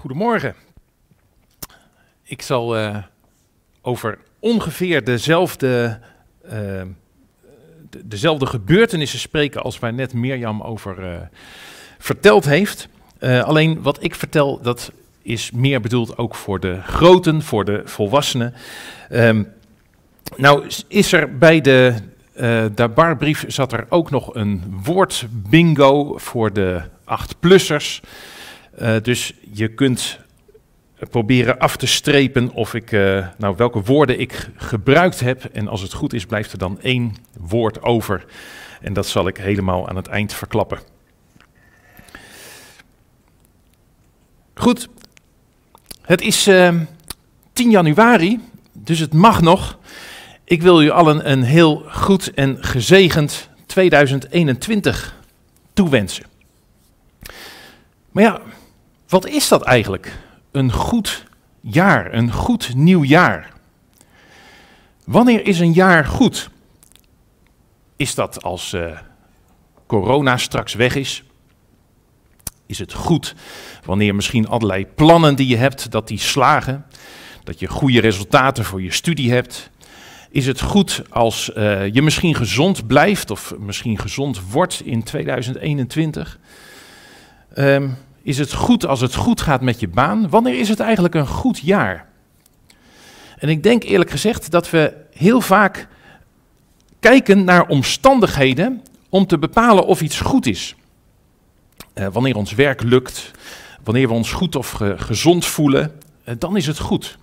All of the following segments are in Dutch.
Goedemorgen. Ik zal uh, over ongeveer dezelfde, de, dezelfde gebeurtenissen spreken als waar net Mirjam over uh, verteld heeft. alleen wat ik vertel, dat is meer bedoeld ook voor de groten, voor de volwassenen. Um, nou is er bij de uh, Dabarbrief zat er ook nog een woordbingo voor de 8-plussers. Uh, dus je kunt proberen af te strepen of ik, uh, nou, welke woorden ik gebruikt heb. En als het goed is, blijft er dan één woord over. En dat zal ik helemaal aan het eind verklappen. Goed, het is 10 januari, dus het mag nog. Ik wil u allen een heel goed en gezegend 2021 toewensen. Maar ja, wat is dat eigenlijk? Een goed jaar, een goed nieuw jaar. Wanneer is een jaar goed? Is dat als uh, corona straks weg is? Is het goed wanneer misschien allerlei plannen die je hebt, dat die slagen? Dat je goede resultaten voor je studie hebt? Is het goed als uh, je misschien gezond blijft of misschien gezond wordt in 2021? Um, is het goed als het goed gaat met je baan? Wanneer is het eigenlijk een goed jaar? En ik denk eerlijk gezegd dat we heel vaak kijken naar omstandigheden om te bepalen of iets goed is. Uh, wanneer ons werk lukt, wanneer we ons goed of ge gezond voelen, uh, dan is het goed.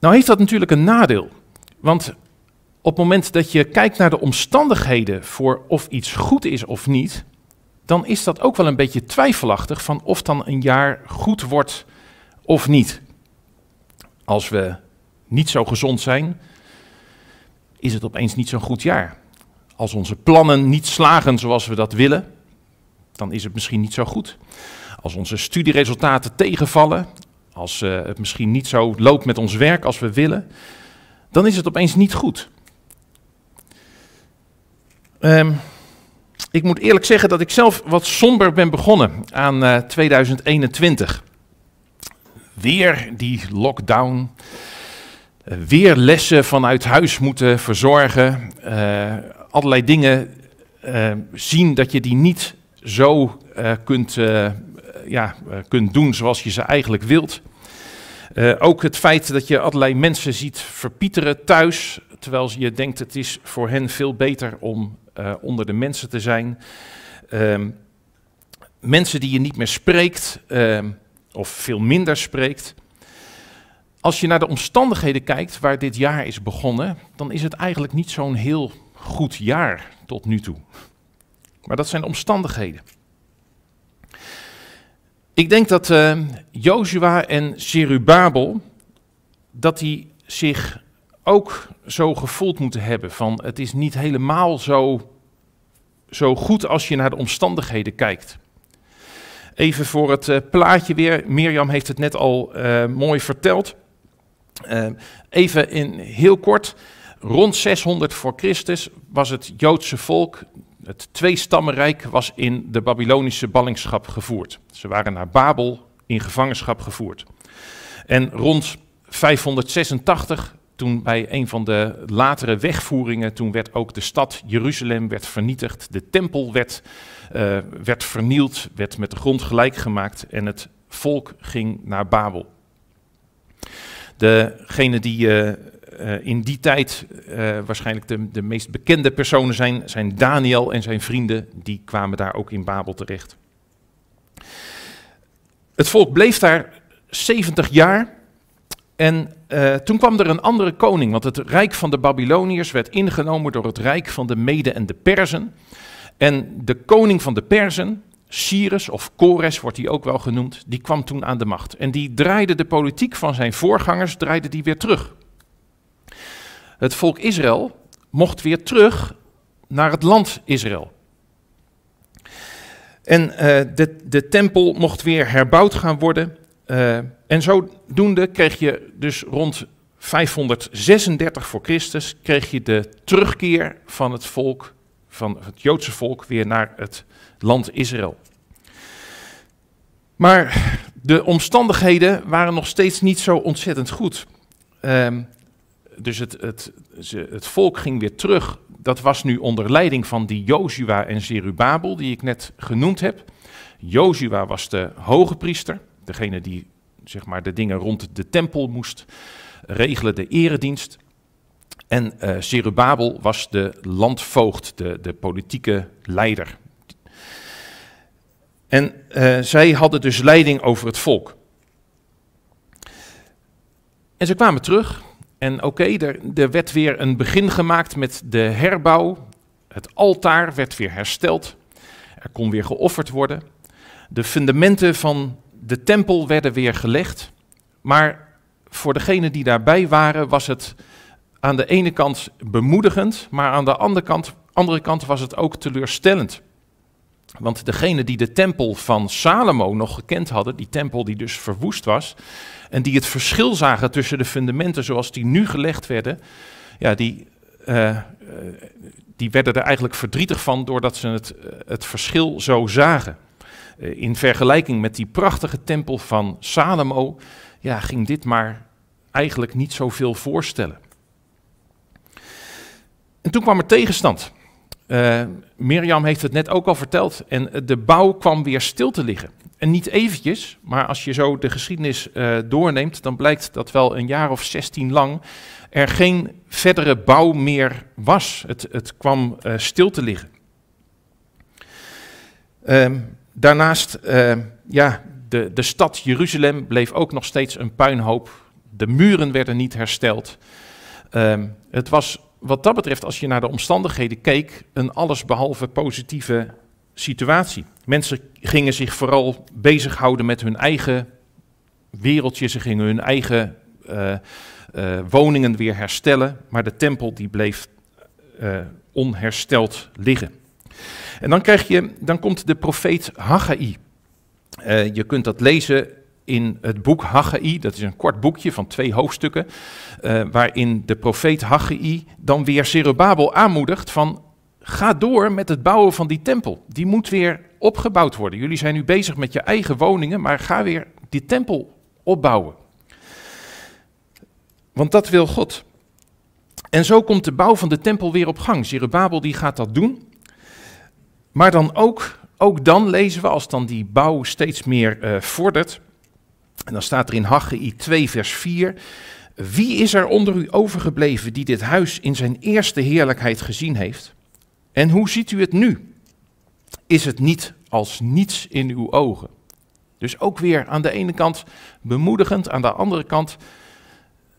Nou heeft dat natuurlijk een nadeel. Want op het moment dat je kijkt naar de omstandigheden voor of iets goed is of niet, dan is dat ook wel een beetje twijfelachtig van of dan een jaar goed wordt of niet. Als we niet zo gezond zijn, is het opeens niet zo'n goed jaar. Als onze plannen niet slagen zoals we dat willen, dan is het misschien niet zo goed. Als onze studieresultaten tegenvallen, als uh, het misschien niet zo loopt met ons werk als we willen, dan is het opeens niet goed. Um, ik moet eerlijk zeggen dat ik zelf wat somber ben begonnen aan uh, 2021. Weer die lockdown. Uh, weer lessen vanuit huis moeten verzorgen. Uh, allerlei dingen zien dat je die niet zo kunt ja, kunt doen zoals je ze eigenlijk wilt. Ook het feit dat je allerlei mensen ziet verpieteren thuis, terwijl je denkt het is voor hen veel beter om uh, onder de mensen te zijn. Uh, mensen die je niet meer spreekt, ehm, of veel minder spreekt. Als je naar de omstandigheden kijkt waar dit jaar is begonnen, dan is het eigenlijk niet zo'n heel goed jaar tot nu toe. Maar dat zijn omstandigheden. Ik denk dat uh, Joshua en Zerubabel, dat die zich ook zo gevoeld moeten hebben van het is niet helemaal zo, zo goed als je naar de omstandigheden kijkt. Even voor het uh, plaatje weer, Mirjam heeft het net al uh, mooi verteld. even in heel kort, rond 600 voor Christus was het Joodse volk het tweestammenrijk was in de Babylonische ballingschap gevoerd. Ze waren naar Babel in gevangenschap gevoerd. En rond 586, toen bij een van de latere wegvoeringen, toen werd ook de stad Jeruzalem werd vernietigd, de tempel werd, uh, werd vernield, werd met de grond gelijk gemaakt en het volk ging naar Babel. Degene die uh, uh, in die tijd waarschijnlijk de, de meest bekende personen zijn, zijn Daniel en zijn vrienden. Die kwamen daar ook in Babel terecht. Het volk bleef daar 70 jaar. En uh, toen kwam er een andere koning, want het rijk van de Babyloniërs werd ingenomen door het rijk van de Mede en de Perzen. En de koning van de Perzen, Cyrus of Kores wordt hij ook wel genoemd, die kwam toen aan de macht. En die draaide de politiek van zijn voorgangers, draaide die weer terug. Het volk Israël mocht weer terug naar het land Israël. En uh, de, de tempel mocht weer herbouwd gaan worden. Uh, en zodoende kreeg je dus rond 536 voor Christus kreeg je de terugkeer van het volk, van het Joodse volk, weer naar het land Israël. Maar de omstandigheden waren nog steeds niet zo ontzettend goed. Ehm, dus het, het, het volk ging weer terug. Dat was nu onder leiding van die Jozua en Zerubabel, die ik net genoemd heb. Jozua was de hoge priester, degene die zeg maar, de dingen rond de tempel moest regelen, de eredienst. En uh, was de landvoogd, de, de politieke leider. En uh, zij hadden dus leiding over het volk. En ze kwamen terug. En oké, er, er werd weer een begin gemaakt met de herbouw. Het altaar werd weer hersteld. Er kon weer geofferd worden. De fundamenten van de tempel werden weer gelegd. Maar voor degenen die daarbij waren, was het aan de ene kant bemoedigend, maar aan de andere kant, andere kant was het ook teleurstellend. Want degenen die de tempel van Salomo nog gekend hadden, die tempel die dus verwoest was, en die het verschil zagen tussen de fundamenten zoals die nu gelegd werden, ja, die, uh, die werden er eigenlijk verdrietig van doordat ze het, het verschil zo zagen. Uh, in vergelijking met die prachtige tempel van Salomo, ja, ging dit maar eigenlijk niet zoveel voorstellen. En toen kwam er tegenstand. Uh, Mirjam heeft het net ook al verteld. En de bouw kwam weer stil te liggen. En niet eventjes, maar als je zo de geschiedenis doorneemt, dan blijkt dat wel een jaar of 16 lang er geen verdere bouw meer was. Het, het kwam stil te liggen. Ehm, daarnaast, ja, de, de stad Jeruzalem bleef ook nog steeds een puinhoop. De muren werden niet hersteld. Ehm, het was wat dat betreft, als je naar de omstandigheden keek, een allesbehalve positieve situatie. Mensen gingen zich vooral bezighouden met hun eigen wereldje, ze gingen hun eigen uh, uh, woningen weer herstellen, maar de tempel die bleef uh, onhersteld liggen. En dan, krijg je, dan komt de profeet Haggai. je kunt dat lezen in het boek Haggai, dat is een kort boekje van twee hoofdstukken, uh, waarin de profeet Haggai dan weer Zerubabel aanmoedigt van ga door met het bouwen van die tempel. Die moet weer opgebouwd worden. Jullie zijn nu bezig met je eigen woningen, maar ga weer die tempel opbouwen. Want dat wil God. En zo komt de bouw van de tempel weer op gang. Zerubabel die gaat dat doen. Maar dan ook, ook dan lezen we, als dan die bouw steeds meer uh, vordert, en dan staat er in Haggai 2, vers 4. Wie is er onder u overgebleven die dit huis in zijn eerste heerlijkheid gezien heeft? En hoe ziet u het nu? Is het niet als niets in uw ogen? Dus ook weer aan de ene kant bemoedigend, aan de andere kant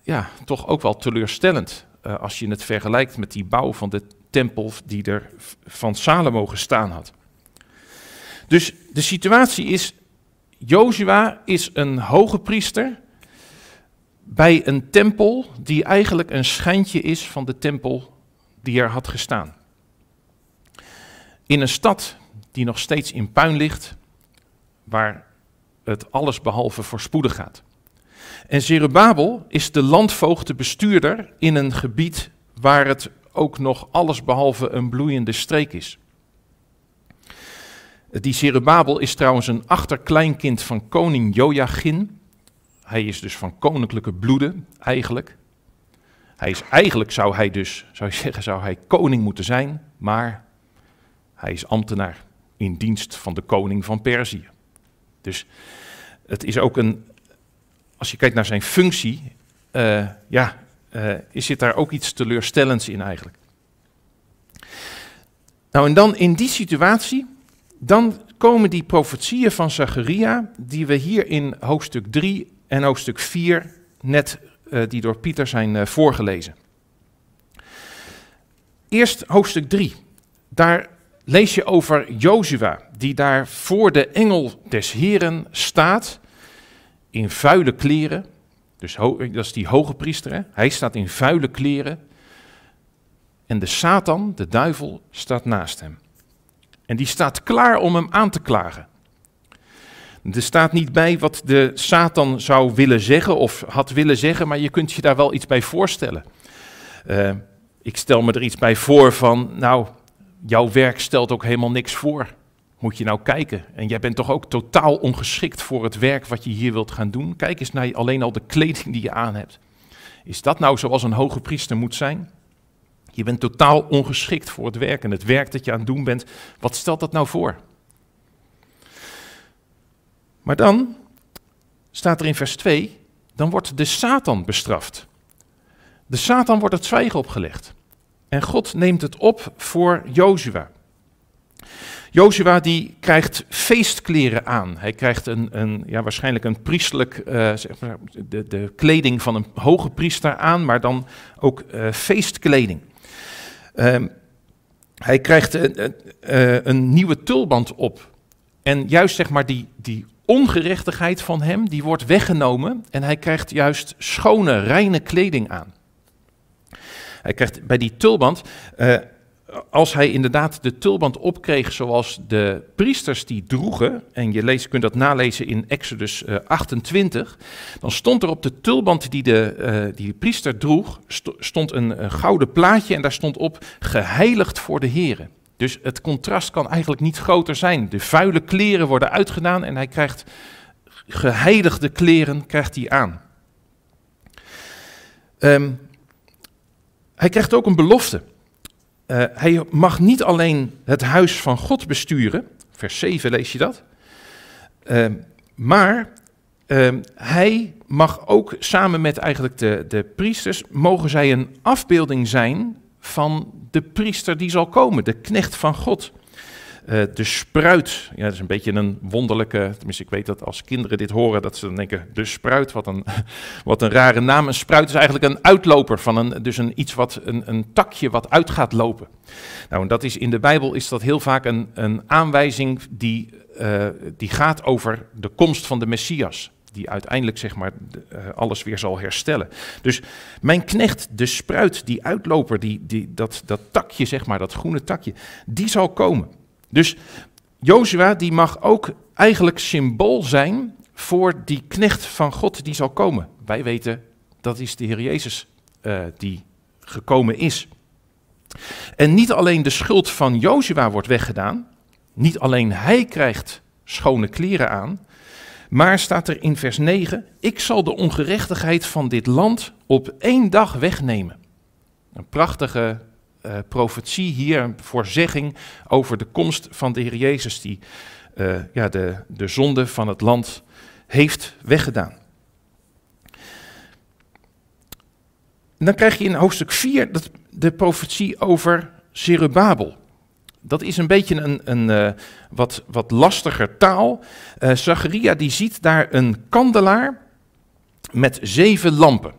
ja, toch ook wel teleurstellend. Uh, als je het vergelijkt met die bouw van de tempel die er van Salomo gestaan had. Dus de situatie is Jozua is een hoge priester bij een tempel die eigenlijk een schijntje is van de tempel die er had gestaan. In een stad die nog steeds in puin ligt, waar het alles behalve voorspoedig gaat. En Zerubabel is de landvoogde bestuurder in een gebied waar het ook nog alles behalve een bloeiende streek is. Die Zerubabel is trouwens een achterkleinkind van koning Joachim. Hij is dus van koninklijke bloeden, eigenlijk. Hij is, eigenlijk zou hij dus, zou je zeggen, zou hij koning moeten zijn, maar hij is ambtenaar in dienst van de koning van Perzië. Dus het is ook een, als je kijkt naar zijn functie, uh, ja, uh, zit daar ook iets teleurstellends in eigenlijk. Nou, en dan in die situatie dan komen die profetieën van Zacharia, die we hier in hoofdstuk 3 en hoofdstuk 4 net, uh, die door Pieter zijn uh, voorgelezen. Eerst hoofdstuk 3. Daar lees je over Jozua, die daar voor de engel des Heren staat in vuile kleren. Dus dat is die hoge priester, hè? hij staat in vuile kleren. En de Satan, de duivel, staat naast hem. En die staat klaar om hem aan te klagen. Er staat niet bij wat de Satan zou willen zeggen of had willen zeggen, maar je kunt je daar wel iets bij voorstellen. Uh, ik stel me er iets bij voor van, nou, jouw werk stelt ook helemaal niks voor. Moet je nou kijken. En jij bent toch ook totaal ongeschikt voor het werk wat je hier wilt gaan doen. Kijk eens naar alleen al de kleding die je aan hebt. Is dat nou zoals een hoge priester moet zijn? Je bent totaal ongeschikt voor het werk en het werk dat je aan het doen bent. Wat stelt dat nou voor? Maar dan staat er in vers 2, dan wordt de Satan bestraft. De Satan wordt het zwijgen opgelegd. En God neemt het op voor Jozua. Jozua die krijgt feestkleren aan. Hij krijgt een, een ja, waarschijnlijk een priestelijk, uh, zeg maar, de, de, kleding van een hoge priester aan, maar dan ook uh, feestkleding. Uh, hij krijgt een, uh, een nieuwe tulband op. En juist zeg maar die, die ongerechtigheid van hem, die wordt weggenomen en hij krijgt juist schone, reine kleding aan. Hij krijgt bij die tulband, als hij inderdaad de tulband opkreeg zoals de priesters die droegen, en je leest, kunt dat nalezen in Exodus 28, dan stond er op de tulband die de, uh, die priester droeg, stond een, een, gouden plaatje en daar stond op geheiligd voor de Here. Dus het contrast kan eigenlijk niet groter zijn. De vuile kleren worden uitgedaan en hij krijgt geheiligde kleren krijgt hij aan. Um, hij krijgt ook een belofte. Uh, hij mag niet alleen het huis van God besturen, vers 7 lees je dat, uh, maar uh, hij mag ook samen met eigenlijk de, de priesters, mogen zij een afbeelding zijn van de priester die zal komen, de knecht van God. Uh, de spruit, ja, dat is een beetje een wonderlijke, tenminste ik weet dat als kinderen dit horen, dat ze dan denken, de spruit, wat een, wat een rare naam. Een spruit is eigenlijk een uitloper van een, dus een, iets wat, een, een takje wat uit gaat lopen. Nou, en dat is in de Bijbel is dat heel vaak een, een aanwijzing die, uh, die gaat over de komst van de Messias die uiteindelijk zeg maar alles weer zal herstellen. Dus mijn knecht, de spruit, die uitloper, die, die, dat, dat takje zeg maar, dat groene takje, die zal komen. Dus Jozua die mag ook eigenlijk symbool zijn voor die knecht van God die zal komen. Wij weten dat is de Heer Jezus uh, die gekomen is. En niet alleen de schuld van Jozua wordt weggedaan, niet alleen hij krijgt schone kleren aan, maar staat er in vers 9, ik zal de ongerechtigheid van dit land op één dag wegnemen. Een prachtige uh, profetie hier, een voorzegging over de komst van de Heer Jezus, die uh, ja, de, de zonde van het land heeft weggedaan. Dan krijg je in hoofdstuk 4 dat, de profetie over Zerubabel. Dat is een beetje een, een uh, wat, wat lastiger taal. Zacharia die ziet daar een kandelaar met zeven lampen.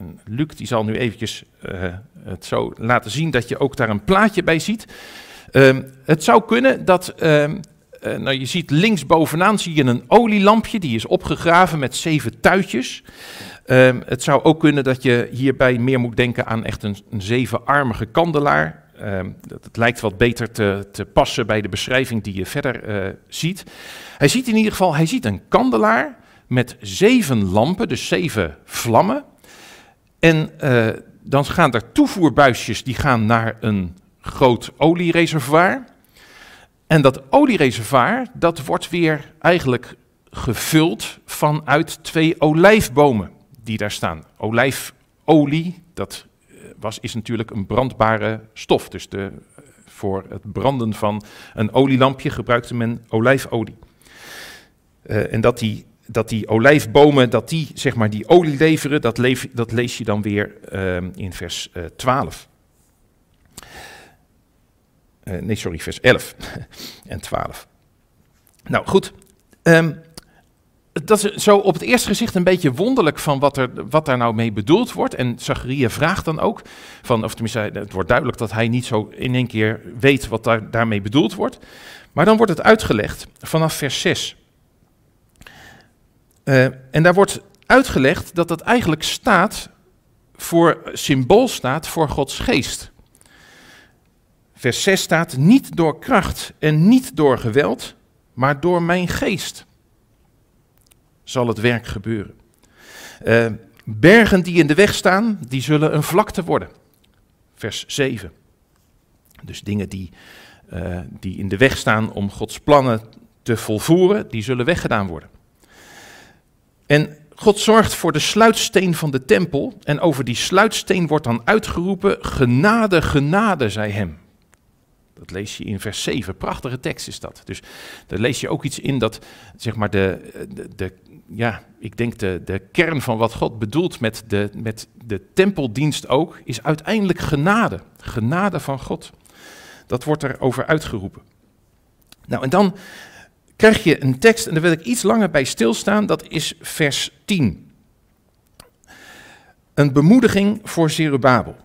En Luc die zal nu eventjes uh, het zo laten zien dat je ook daar een plaatje bij ziet. Um, het zou kunnen dat, um, uh, nou je ziet links bovenaan zie je een olielampje, die is opgegraven met zeven tuitjes. Um, het zou ook kunnen dat je hierbij meer moet denken aan echt een, een zevenarmige kandelaar. dat, het lijkt wat beter te, te, passen bij de beschrijving die je verder uh, ziet. Hij ziet in ieder geval, hij ziet een kandelaar met zeven lampen, dus zeven vlammen. En uh, dan gaan er toevoerbuisjes die gaan naar een groot oliereservoir. En dat oliereservoir, dat wordt weer eigenlijk gevuld vanuit twee olijfbomen die daar staan. Olijfolie, dat eh, was, is natuurlijk een brandbare stof. Dus de, voor het branden van een olielampje gebruikte men olijfolie. En dat die dat die olijfbomen, dat die zeg maar die olie leveren, dat, lees je dan weer uh, in vers uh, 12. Uh, nee, sorry, vers 11 en 12. Nou goed, um, dat is zo op het eerste gezicht een beetje wonderlijk van wat, er, wat daar nou mee bedoeld wordt. En Zacharia vraagt dan ook, van, of tenminste het wordt duidelijk dat hij niet zo in één keer weet wat daar, daarmee bedoeld wordt. Maar dan wordt het uitgelegd vanaf vers 6. Uh, en daar wordt uitgelegd dat dat eigenlijk staat voor, symbool staat voor Gods geest. Vers 6 staat, niet door kracht en niet door geweld, maar door mijn geest zal het werk gebeuren. Uh, bergen die in de weg staan, die zullen een vlakte worden. Vers 7. Dus dingen die eh, die in de weg staan om Gods plannen te volvoeren, die zullen weggedaan worden. En God zorgt voor de sluitsteen van de tempel en over die sluitsteen wordt dan uitgeroepen, genade, genade, zij hem. Dat lees je in vers 7. Prachtige tekst is dat. Dus daar lees je ook iets in dat, zeg maar, de, de, ja, ik denk de, de kern van wat God bedoelt met de, met de tempeldienst ook, is uiteindelijk genade. Genade van God. Dat wordt er over uitgeroepen. Nou, en dan krijg je een tekst, en daar wil ik iets langer bij stilstaan, dat is vers 10. Een bemoediging voor Zerubabel.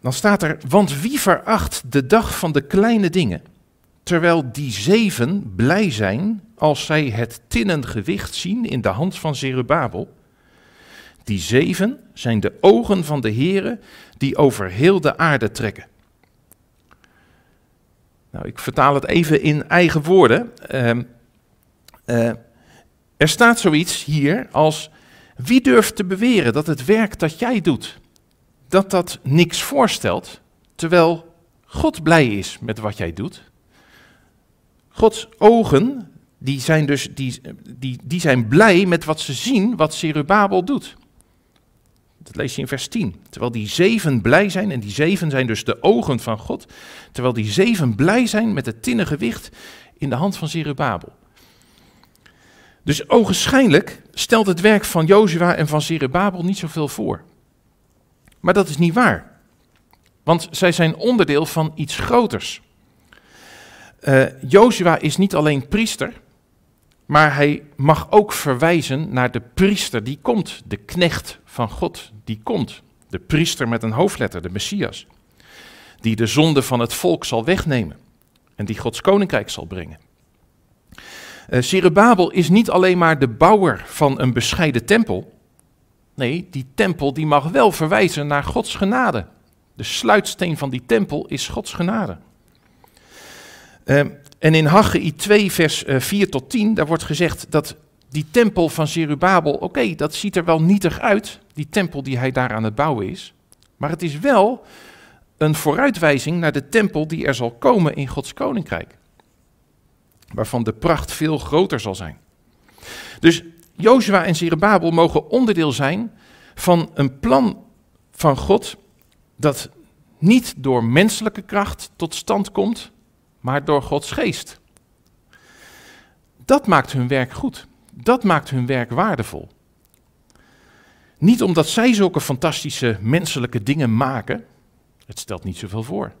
Dan staat er, want wie veracht de dag van de kleine dingen, terwijl die zeven blij zijn als zij het tinnen gewicht zien in de hand van Zerubabel. Die zeven zijn de ogen van de Here die over heel de aarde trekken. Nou, ik vertaal het even in eigen woorden. Uh, uh, er staat zoiets hier als, wie durft te beweren dat het werk dat jij doet, dat dat niks voorstelt, terwijl God blij is met wat jij doet? Gods ogen, die zijn dus die, die, die zijn blij met wat ze zien, wat Zerubabel doet. Dat lees je in vers 10. Terwijl die zeven blij zijn, en die zeven zijn dus de ogen van God, terwijl die zeven blij zijn met het tinnen gewicht in de hand van Zerubabel. Dus ogenschijnlijk stelt het werk van Jozua en van Zerubabel niet zoveel voor. Maar dat is niet waar. Want zij zijn onderdeel van iets groters. Uh, Jozua is niet alleen priester, maar hij mag ook verwijzen naar de priester die komt, de knecht van God die komt. De priester met een hoofdletter, de Messias, die de zonde van het volk zal wegnemen en die Gods koninkrijk zal brengen. Uh, is niet alleen maar de bouwer van een bescheiden tempel. Nee, die tempel die mag wel verwijzen naar Gods genade. De sluitsteen van die tempel is Gods genade. Uh, en in Haggai 2, vers 4 eh, tot 10, daar wordt gezegd dat die tempel van Zerubabel, oké, dat ziet er wel nietig uit, die tempel die hij daar aan het bouwen is. Maar het is wel een vooruitwijzing naar de tempel die er zal komen in Gods koninkrijk. Waarvan de pracht veel groter zal zijn. Dus Jozua en Zerubabel mogen onderdeel zijn van een plan van God dat niet door menselijke kracht tot stand komt, maar door Gods geest. Dat maakt hun werk goed. Dat maakt hun werk waardevol. Niet omdat zij zulke fantastische menselijke dingen maken. Het stelt niet zoveel voor.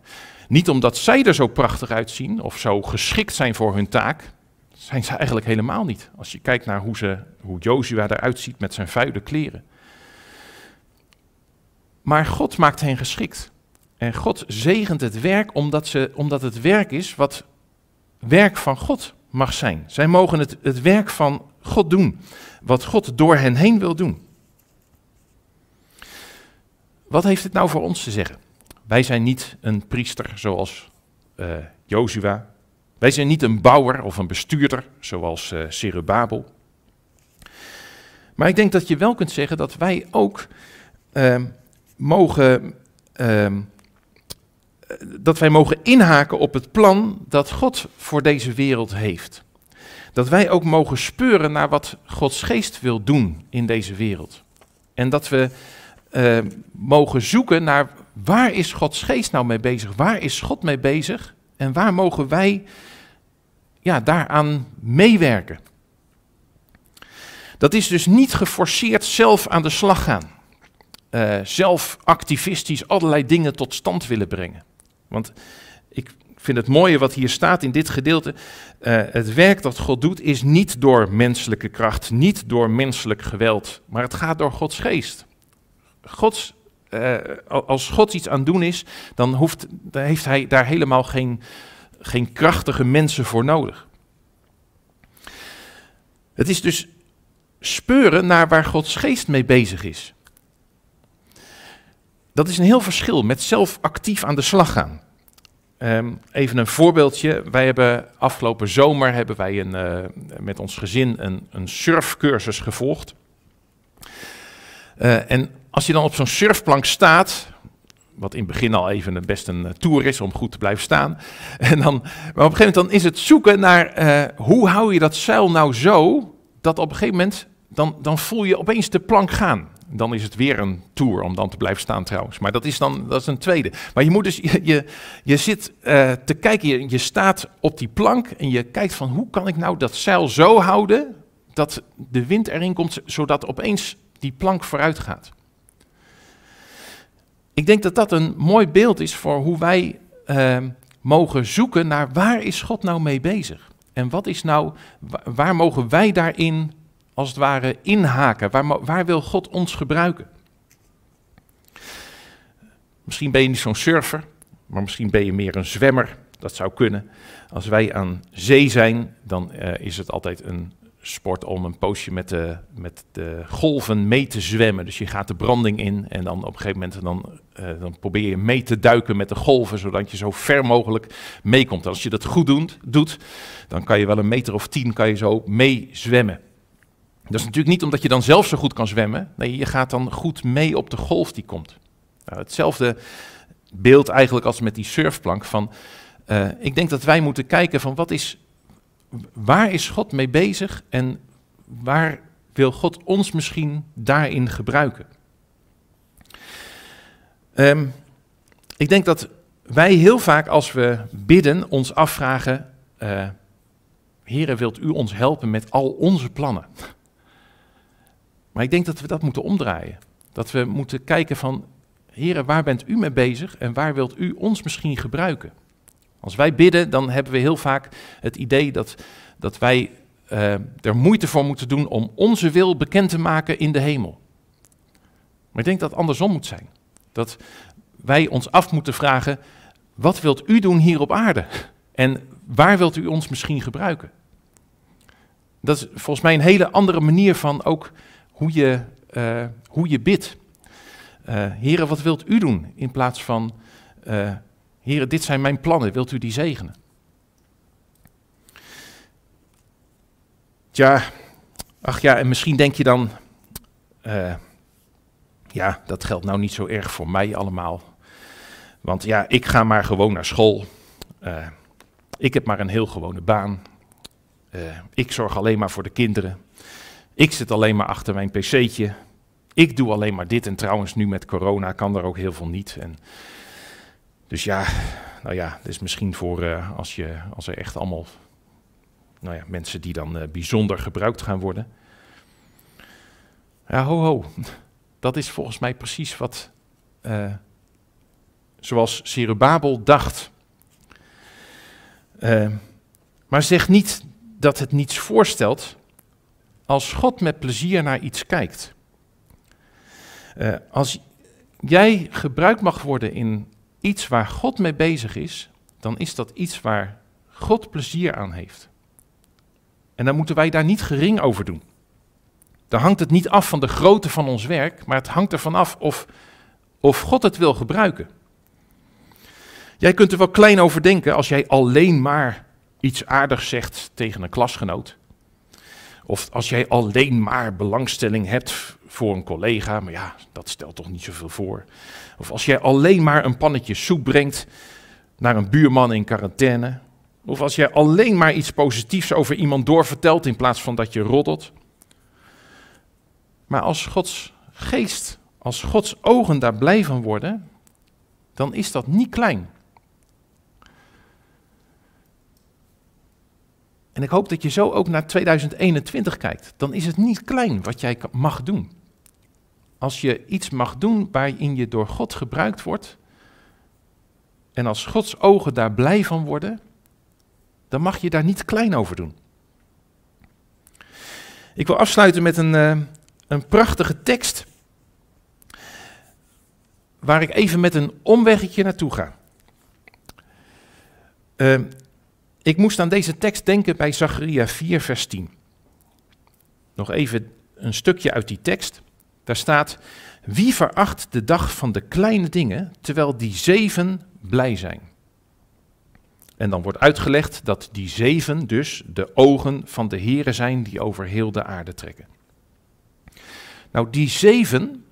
Niet omdat zij er zo prachtig uitzien of zo geschikt zijn voor hun taak. Zijn ze eigenlijk helemaal niet. Als je kijkt naar hoe, ze, hoe Jozua eruit ziet met zijn vuile kleren. Maar God maakt hen geschikt. En God zegent het werk omdat, ze, omdat het werk is wat werk van God mag zijn. Zij mogen het, het werk van God doen, wat God door hen heen wil doen. Wat heeft het nou voor ons te zeggen? Wij zijn niet een priester zoals uh, Jozua. Wij zijn niet een bouwer of een bestuurder zoals uh, Zerubabel. Maar ik denk dat je wel kunt zeggen dat wij ook uh, mogen uh, dat wij mogen inhaken op het plan dat God voor deze wereld heeft. Dat wij ook mogen speuren naar wat Gods geest wil doen in deze wereld. En dat we uh, mogen zoeken naar waar is Gods geest nou mee bezig? Waar is God mee bezig? En waar mogen wij ja, daaraan meewerken? Dat is dus niet geforceerd zelf aan de slag gaan. Uh, zelf activistisch allerlei dingen tot stand willen brengen. Want ik vind het mooie wat hier staat in dit gedeelte. Uh, het werk dat God doet is niet door menselijke kracht, niet door menselijk geweld, maar het gaat door Gods geest. Gods, uh, als God iets aan doen is, dan, hoeft, heeft hij daar helemaal geen, geen krachtige mensen voor nodig. Het is dus speuren naar waar Gods geest mee bezig is. Dat is een heel verschil met zelf actief aan de slag gaan. Um, even een voorbeeldje. Wij hebben afgelopen zomer hebben wij een, uh, met ons gezin een, een surfcursus gevolgd. Uh, en als je dan op zo'n surfplank staat, Wat in het begin al even best een tour is om goed te blijven staan. En dan, maar op een gegeven moment dan is het zoeken naar hoe hou je dat zeil nou zo dat op een gegeven moment dan, dan voel je opeens de plank gaan. Dan is het weer een tour om dan te blijven staan trouwens. Maar dat is dan dat is een tweede. Maar je moet dus, je, je, je zit uh, te kijken, je, je staat op die plank en je kijkt van hoe kan ik nou dat zeil zo houden dat de wind erin komt, zodat opeens die plank vooruit gaat. Ik denk dat dat een mooi beeld is voor hoe wij uh, mogen zoeken naar waar is God nou mee bezig? En wat is nou, waar mogen wij daarin als het ware inhaken? Waar, waar wil God ons gebruiken? Misschien ben je niet zo'n surfer, maar misschien ben je meer een zwemmer. Dat zou kunnen. Als wij aan zee zijn, dan uh, is het altijd een sport om een poosje met de, met de golven mee te zwemmen. Dus je gaat de branding in en dan op een gegeven moment dan, uh, dan probeer je mee te duiken met de golven, zodat je zo ver mogelijk meekomt. Als je dat goed doet, doet, dan kan je wel een meter of tien kan je zo mee zwemmen. Dat is natuurlijk niet omdat je dan zelf zo goed kan zwemmen. Nee, je gaat dan goed mee op de golf die komt. Nou, hetzelfde beeld eigenlijk als met die surfplank. Van, uh, ik denk dat wij moeten kijken van wat is, waar is God mee bezig en waar wil God ons misschien daarin gebruiken. Um, ik denk dat wij heel vaak als we bidden ons afvragen, uh, Heere, wilt u ons helpen met al onze plannen? Maar ik denk dat we dat moeten omdraaien. Dat we moeten kijken van, heren, waar bent u mee bezig en waar wilt u ons misschien gebruiken? Als wij bidden, dan hebben we heel vaak het idee dat, dat wij uh, er moeite voor moeten doen om onze wil bekend te maken in de hemel. Maar ik denk dat het andersom moet zijn. Dat wij ons af moeten vragen, wat wilt u doen hier op aarde? En waar wilt u ons misschien gebruiken? Dat is volgens mij een hele andere manier van ook hoe je, uh, hoe je bidt. Uh, heren, wat wilt u doen? In plaats van, heren, dit zijn mijn plannen, wilt u die zegenen? Tja, ach ja, en misschien denk je dan, ja, dat geldt nou niet zo erg voor mij allemaal. Want ja, ik ga maar gewoon naar school. ik heb maar een heel gewone baan. ik zorg alleen maar voor de kinderen. Ik zit alleen maar achter mijn pc'tje. Ik doe alleen maar dit. En trouwens, nu met corona kan er ook heel veel niet. En dus ja, nou ja, is misschien voor uh, als, je, als er echt allemaal nou ja, mensen die dan uh, bijzonder gebruikt gaan worden. Ja, ho ho. Dat is volgens mij precies wat, uh, zoals Zerubabel dacht. maar zeg niet dat het niets voorstelt, als God met plezier naar iets kijkt. Als jij gebruikt mag worden in iets waar God mee bezig is, dan is dat iets waar God plezier aan heeft. En dan moeten wij daar niet gering over doen. Dan hangt het niet af van de grootte van ons werk, maar het hangt ervan af of, of God het wil gebruiken. Jij kunt er wel klein over denken als jij alleen maar iets aardigs zegt tegen een klasgenoot. Of als jij alleen maar belangstelling hebt voor een collega, maar ja, dat stelt toch niet zoveel voor. Of als jij alleen maar een pannetje soep brengt naar een buurman in quarantaine. Of als jij alleen maar iets positiefs over iemand doorvertelt in plaats van dat je roddelt. Maar als Gods geest, als Gods ogen daar blij van worden, dan is dat niet klein. En ik hoop dat je zo ook naar 2021 kijkt. Dan is het niet klein wat jij mag doen. Als je iets mag doen waarin je door God gebruikt wordt, en als Gods ogen daar blij van worden, dan mag je daar niet klein over doen. Ik wil afsluiten met een, uh, een prachtige tekst, waar ik even met een omweggetje naartoe ga. Uh, ik moest aan deze tekst denken bij Zacharia 4, vers 10. Nog even een stukje uit die tekst. Daar staat: Wie veracht de dag van de kleine dingen, terwijl die zeven blij zijn? En dan wordt uitgelegd dat die zeven dus de ogen van de Here zijn die over heel de aarde trekken. Nou, die zeven,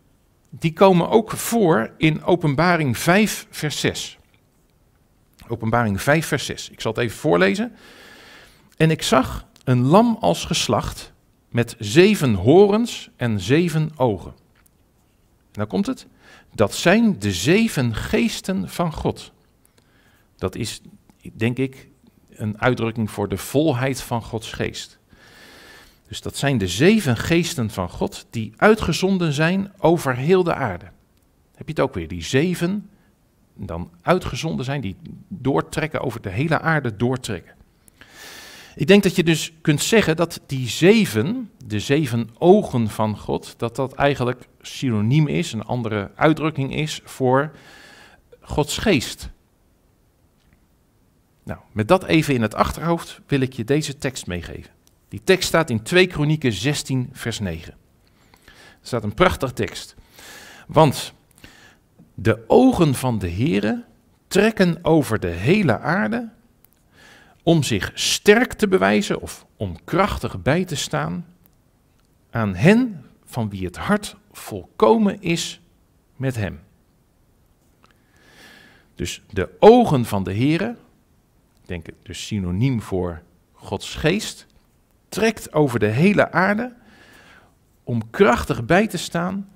die komen ook voor in Openbaring 5, vers 6. Openbaring 5, vers 6. Ik zal het even voorlezen. En ik zag een lam als geslacht met zeven horens en zeven ogen. Nou komt het. Dat zijn de zeven geesten van God. Dat is, denk ik, een uitdrukking voor de volheid van Gods geest. Dus dat zijn de zeven geesten van God die uitgezonden zijn over heel de aarde. Heb je het ook weer, die zeven dan uitgezonden zijn, die doortrekken over de hele aarde doortrekken. Ik denk dat je dus kunt zeggen dat die zeven, de zeven ogen van God, dat dat eigenlijk synoniem is, een andere uitdrukking is voor Gods geest. Nou, met dat even in het achterhoofd wil ik je deze tekst meegeven. Die tekst staat in 2 Kronieken 16, vers 9. Er staat een prachtig tekst. Want de ogen van de Heere trekken over de hele aarde om zich sterk te bewijzen of om krachtig bij te staan aan hen van wie het hart volkomen is met hem. Dus de ogen van de Heere, ik denk het dus synoniem voor Gods geest, trekt over de hele aarde om krachtig bij te staan.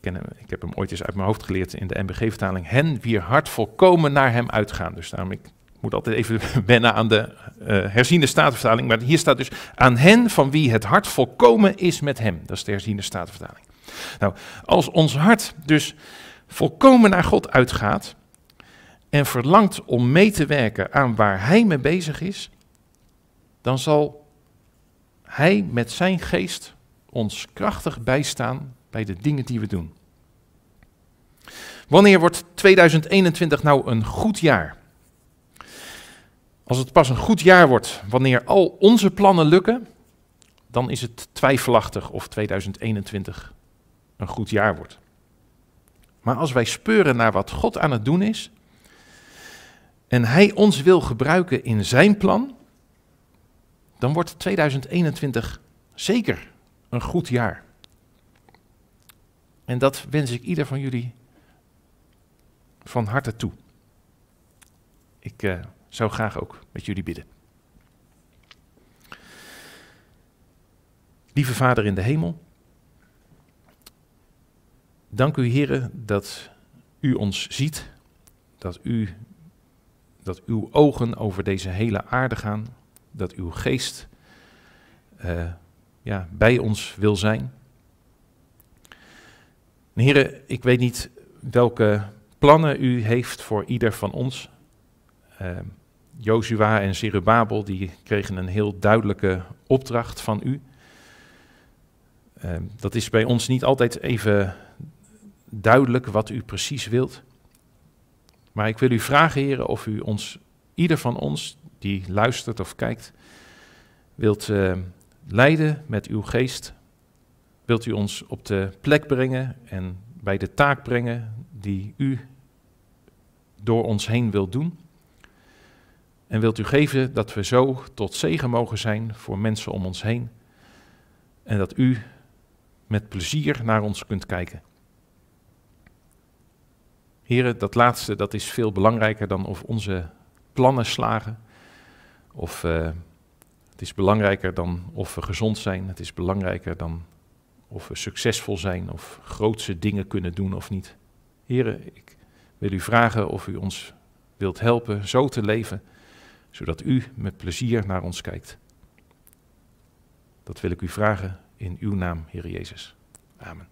Ik, heb hem ooit eens uit mijn hoofd geleerd in de MBG-vertaling. Hen wier hart volkomen naar hem uitgaan. Dus daarom ik moet altijd even wennen aan de uh, herziende statenvertaling. Maar hier staat dus aan hen van wie het hart volkomen is met hem. Dat is de herziende statenvertaling. Nou, als ons hart dus volkomen naar God uitgaat en verlangt om mee te werken aan waar hij mee bezig is, dan zal Hij met zijn geest ons krachtig bijstaan bij de dingen die we doen. Wanneer wordt 2021 nou een goed jaar? Als het pas een goed jaar wordt, wanneer al onze plannen lukken, dan is het twijfelachtig of 2021 een goed jaar wordt. Maar als wij speuren naar wat God aan het doen is en Hij ons wil gebruiken in Zijn plan, dan wordt 2021 zeker een goed jaar. En dat wens ik ieder van jullie van harte toe. Ik uh, zou graag ook met jullie bidden. Lieve Vader in de hemel, dank u Heren dat u ons ziet, dat, u, dat uw ogen over deze hele aarde gaan, dat uw geest uh, ja, bij ons wil zijn. Heren, ik weet niet welke plannen u heeft voor ieder van ons. Uh, Jozua en Zerubabel die kregen een heel duidelijke opdracht van u. Uh, dat is bij ons niet altijd even duidelijk wat u precies wilt. Maar ik wil u vragen, heren, of u ons, ieder van ons, die luistert of kijkt, wilt uh, leiden met uw geest. Wilt u ons op de plek brengen en bij de taak brengen die u door ons heen wilt doen. En wilt u geven dat we zo tot zegen mogen zijn voor mensen om ons heen. En dat u met plezier naar ons kunt kijken. Heren, dat laatste dat is veel belangrijker dan of onze plannen slagen of uh, het is belangrijker dan of we gezond zijn. Het is belangrijker dan of we succesvol zijn of grootse dingen kunnen doen of niet. Heren, ik wil u vragen of u ons wilt helpen zo te leven, zodat u met plezier naar ons kijkt. Dat wil ik u vragen in uw naam, Heer Jezus. Amen.